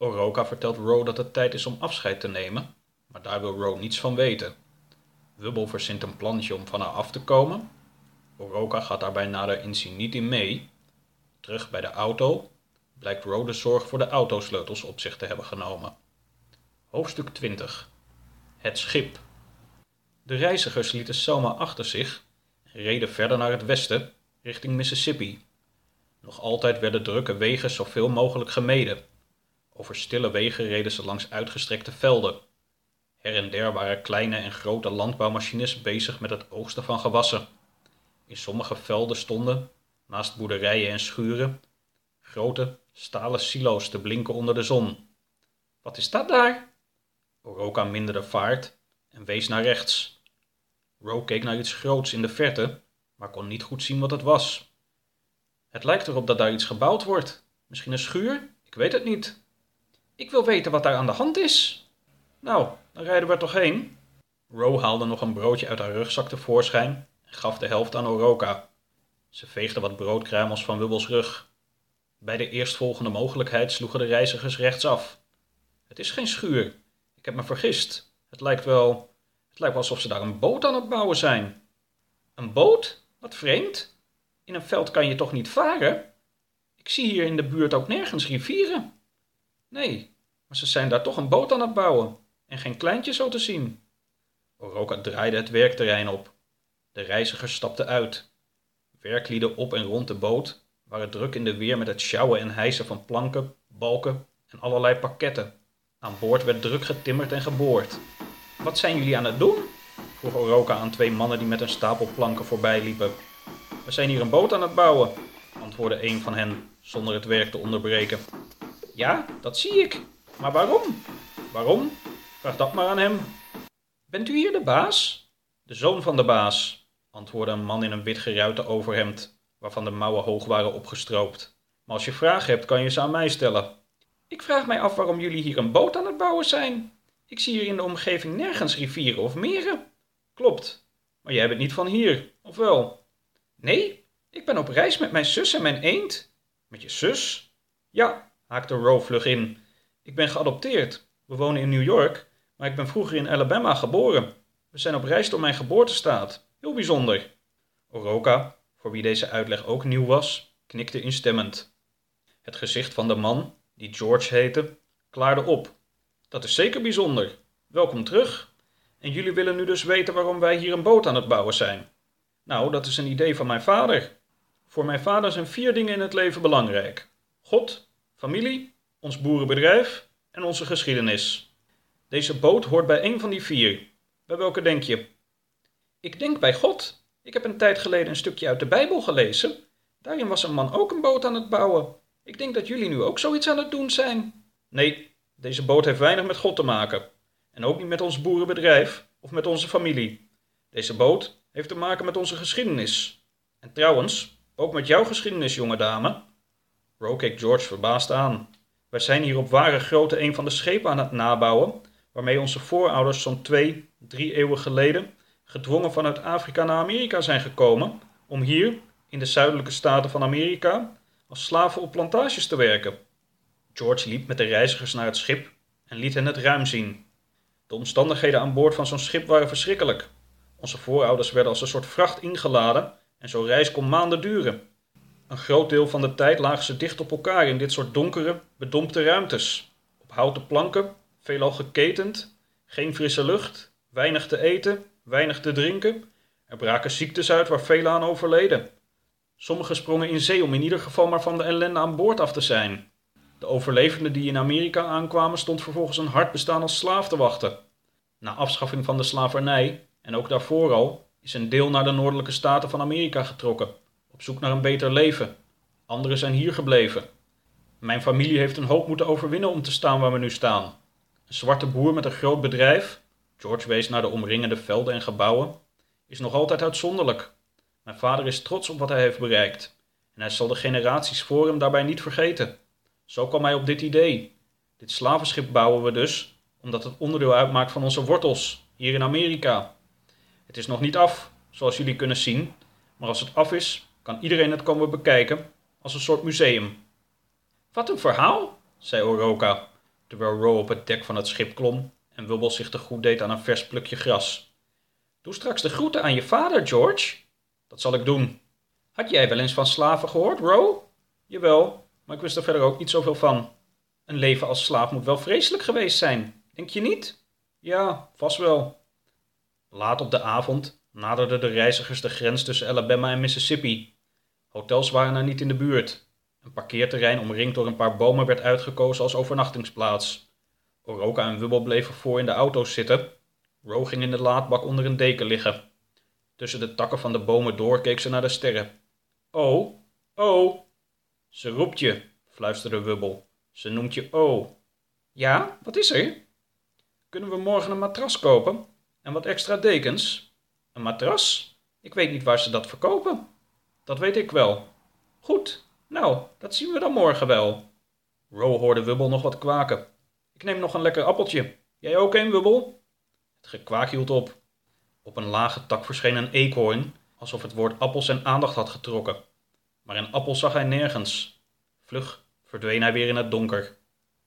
Oroka vertelt Ro dat het tijd is om afscheid te nemen, maar daar wil Ro niets van weten. Wubbel verzint een plannetje om van haar af te komen. Oroka gaat daarbij nader inzien niet in mee. Terug bij de auto blijkt Ro de zorg voor de autosleutels op zich te hebben genomen. Hoofdstuk 20 Het schip De reizigers lieten Selma achter zich en reden verder naar het westen, richting Mississippi. Nog altijd werden drukke wegen zoveel mogelijk gemeden. Over stille wegen reden ze langs uitgestrekte velden. Her en der waren kleine en grote landbouwmachines bezig met het oogsten van gewassen. In sommige velden stonden, naast boerderijen en schuren, grote stalen silo's te blinken onder de zon. Wat is dat daar? Oroka minderde vaart en wees naar rechts. Ro keek naar iets groots in de verte, maar kon niet goed zien wat het was. Het lijkt erop dat daar iets gebouwd wordt. Misschien een schuur? Ik weet het niet. Ik wil weten wat daar aan de hand is. Nou, dan rijden we toch heen? Ro haalde nog een broodje uit haar rugzak tevoorschijn en gaf de helft aan Oroka. Ze veegde wat broodkruimels van Wubbels rug. Bij de eerstvolgende mogelijkheid sloegen de reizigers rechtsaf. Het is geen schuur. Ik heb me vergist. Het lijkt wel. Het lijkt wel alsof ze daar een boot aan het bouwen zijn. Een boot? Wat vreemd. In een veld kan je toch niet varen? Ik zie hier in de buurt ook nergens rivieren. Nee, maar ze zijn daar toch een boot aan het bouwen en geen kleintje zo te zien. Oroka draaide het werkterrein op. De reizigers stapten uit. Werklieden op en rond de boot waren druk in de weer met het sjouwen en hijsen van planken, balken en allerlei pakketten. Aan boord werd druk getimmerd en geboord. Wat zijn jullie aan het doen? vroeg Oroka aan twee mannen die met een stapel planken voorbij liepen. We zijn hier een boot aan het bouwen, antwoordde een van hen zonder het werk te onderbreken. Ja, dat zie ik. Maar waarom? Waarom? Vraag dat maar aan hem. Bent u hier de baas? De zoon van de baas, antwoordde een man in een wit geruite overhemd, waarvan de mouwen hoog waren opgestroopt. Maar als je vragen hebt, kan je ze aan mij stellen. Ik vraag mij af waarom jullie hier een boot aan het bouwen zijn. Ik zie hier in de omgeving nergens rivieren of meren. Klopt, maar jij bent niet van hier, of wel? Nee, ik ben op reis met mijn zus en mijn eend. Met je zus? Ja, haakte Ro vlug in. Ik ben geadopteerd. We wonen in New York, maar ik ben vroeger in Alabama geboren. We zijn op reis door mijn geboortestaat. Heel bijzonder. Oroka, voor wie deze uitleg ook nieuw was, knikte instemmend. Het gezicht van de man, die George heette, klaarde op. Dat is zeker bijzonder. Welkom terug. En jullie willen nu dus weten waarom wij hier een boot aan het bouwen zijn. Nou, dat is een idee van mijn vader. Voor mijn vader zijn vier dingen in het leven belangrijk: God, familie, ons boerenbedrijf en onze geschiedenis. Deze boot hoort bij een van die vier. Bij welke denk je? Ik denk bij God. Ik heb een tijd geleden een stukje uit de Bijbel gelezen. Daarin was een man ook een boot aan het bouwen. Ik denk dat jullie nu ook zoiets aan het doen zijn. Nee, deze boot heeft weinig met God te maken. En ook niet met ons boerenbedrijf of met onze familie. Deze boot heeft te maken met onze geschiedenis. En trouwens, ook met jouw geschiedenis, jonge dame. Ro keek George verbaasd aan. Wij zijn hier op ware grootte een van de schepen aan het nabouwen, waarmee onze voorouders zo'n twee, drie eeuwen geleden gedwongen vanuit Afrika naar Amerika zijn gekomen om hier, in de zuidelijke staten van Amerika, als slaven op plantages te werken. George liep met de reizigers naar het schip en liet hen het ruim zien. De omstandigheden aan boord van zo'n schip waren verschrikkelijk. Onze voorouders werden als een soort vracht ingeladen en zo'n reis kon maanden duren. Een groot deel van de tijd lagen ze dicht op elkaar in dit soort donkere, bedompte ruimtes. Op houten planken, veelal geketend, geen frisse lucht, weinig te eten, weinig te drinken. Er braken ziektes uit waar velen aan overleden. Sommigen sprongen in zee om in ieder geval maar van de ellende aan boord af te zijn. De overlevenden die in Amerika aankwamen stond vervolgens een hard bestaan als slaaf te wachten. Na afschaffing van de slavernij, en ook daarvoor al, is een deel naar de noordelijke staten van Amerika getrokken op zoek naar een beter leven. Anderen zijn hier gebleven. Mijn familie heeft een hoop moeten overwinnen om te staan waar we nu staan. Een zwarte boer met een groot bedrijf, George wees naar de omringende velden en gebouwen, is nog altijd uitzonderlijk. Mijn vader is trots op wat hij heeft bereikt en hij zal de generaties voor hem daarbij niet vergeten. Zo kwam hij op dit idee. Dit slavenschip bouwen we dus omdat het onderdeel uitmaakt van onze wortels hier in Amerika. Het is nog niet af, zoals jullie kunnen zien, maar als het af is, kan iedereen het komen bekijken als een soort museum. Wat een verhaal, zei Oroka. terwijl Row op het dek van het schip klom en Wubble zich te goed deed aan een vers plukje gras. Doe straks de groeten aan je vader, George. Dat zal ik doen. Had jij wel eens van slaven gehoord, Row? Jawel, maar ik wist er verder ook niet zoveel van. Een leven als slaaf moet wel vreselijk geweest zijn, denk je niet? Ja, vast wel. Laat op de avond naderden de reizigers de grens tussen Alabama en Mississippi. Hotels waren er niet in de buurt. Een parkeerterrein omringd door een paar bomen werd uitgekozen als overnachtingsplaats. Oroka en Wubbel bleven voor in de auto's zitten. Ro ging in de laadbak onder een deken liggen. Tussen de takken van de bomen door keek ze naar de sterren. Oh, oh. Ze roept je, fluisterde Wubbel. Ze noemt je O. Ja, wat is er? Kunnen we morgen een matras kopen? En wat extra dekens? Een matras? Ik weet niet waar ze dat verkopen. Dat weet ik wel. Goed, nou, dat zien we dan morgen wel. Ro hoorde Wubbel nog wat kwaken. Ik neem nog een lekker appeltje. Jij ook een, Wubbel? Het gekwaak hield op. Op een lage tak verscheen een eekhoorn, alsof het woord appel zijn aandacht had getrokken. Maar een appel zag hij nergens. Vlug verdween hij weer in het donker.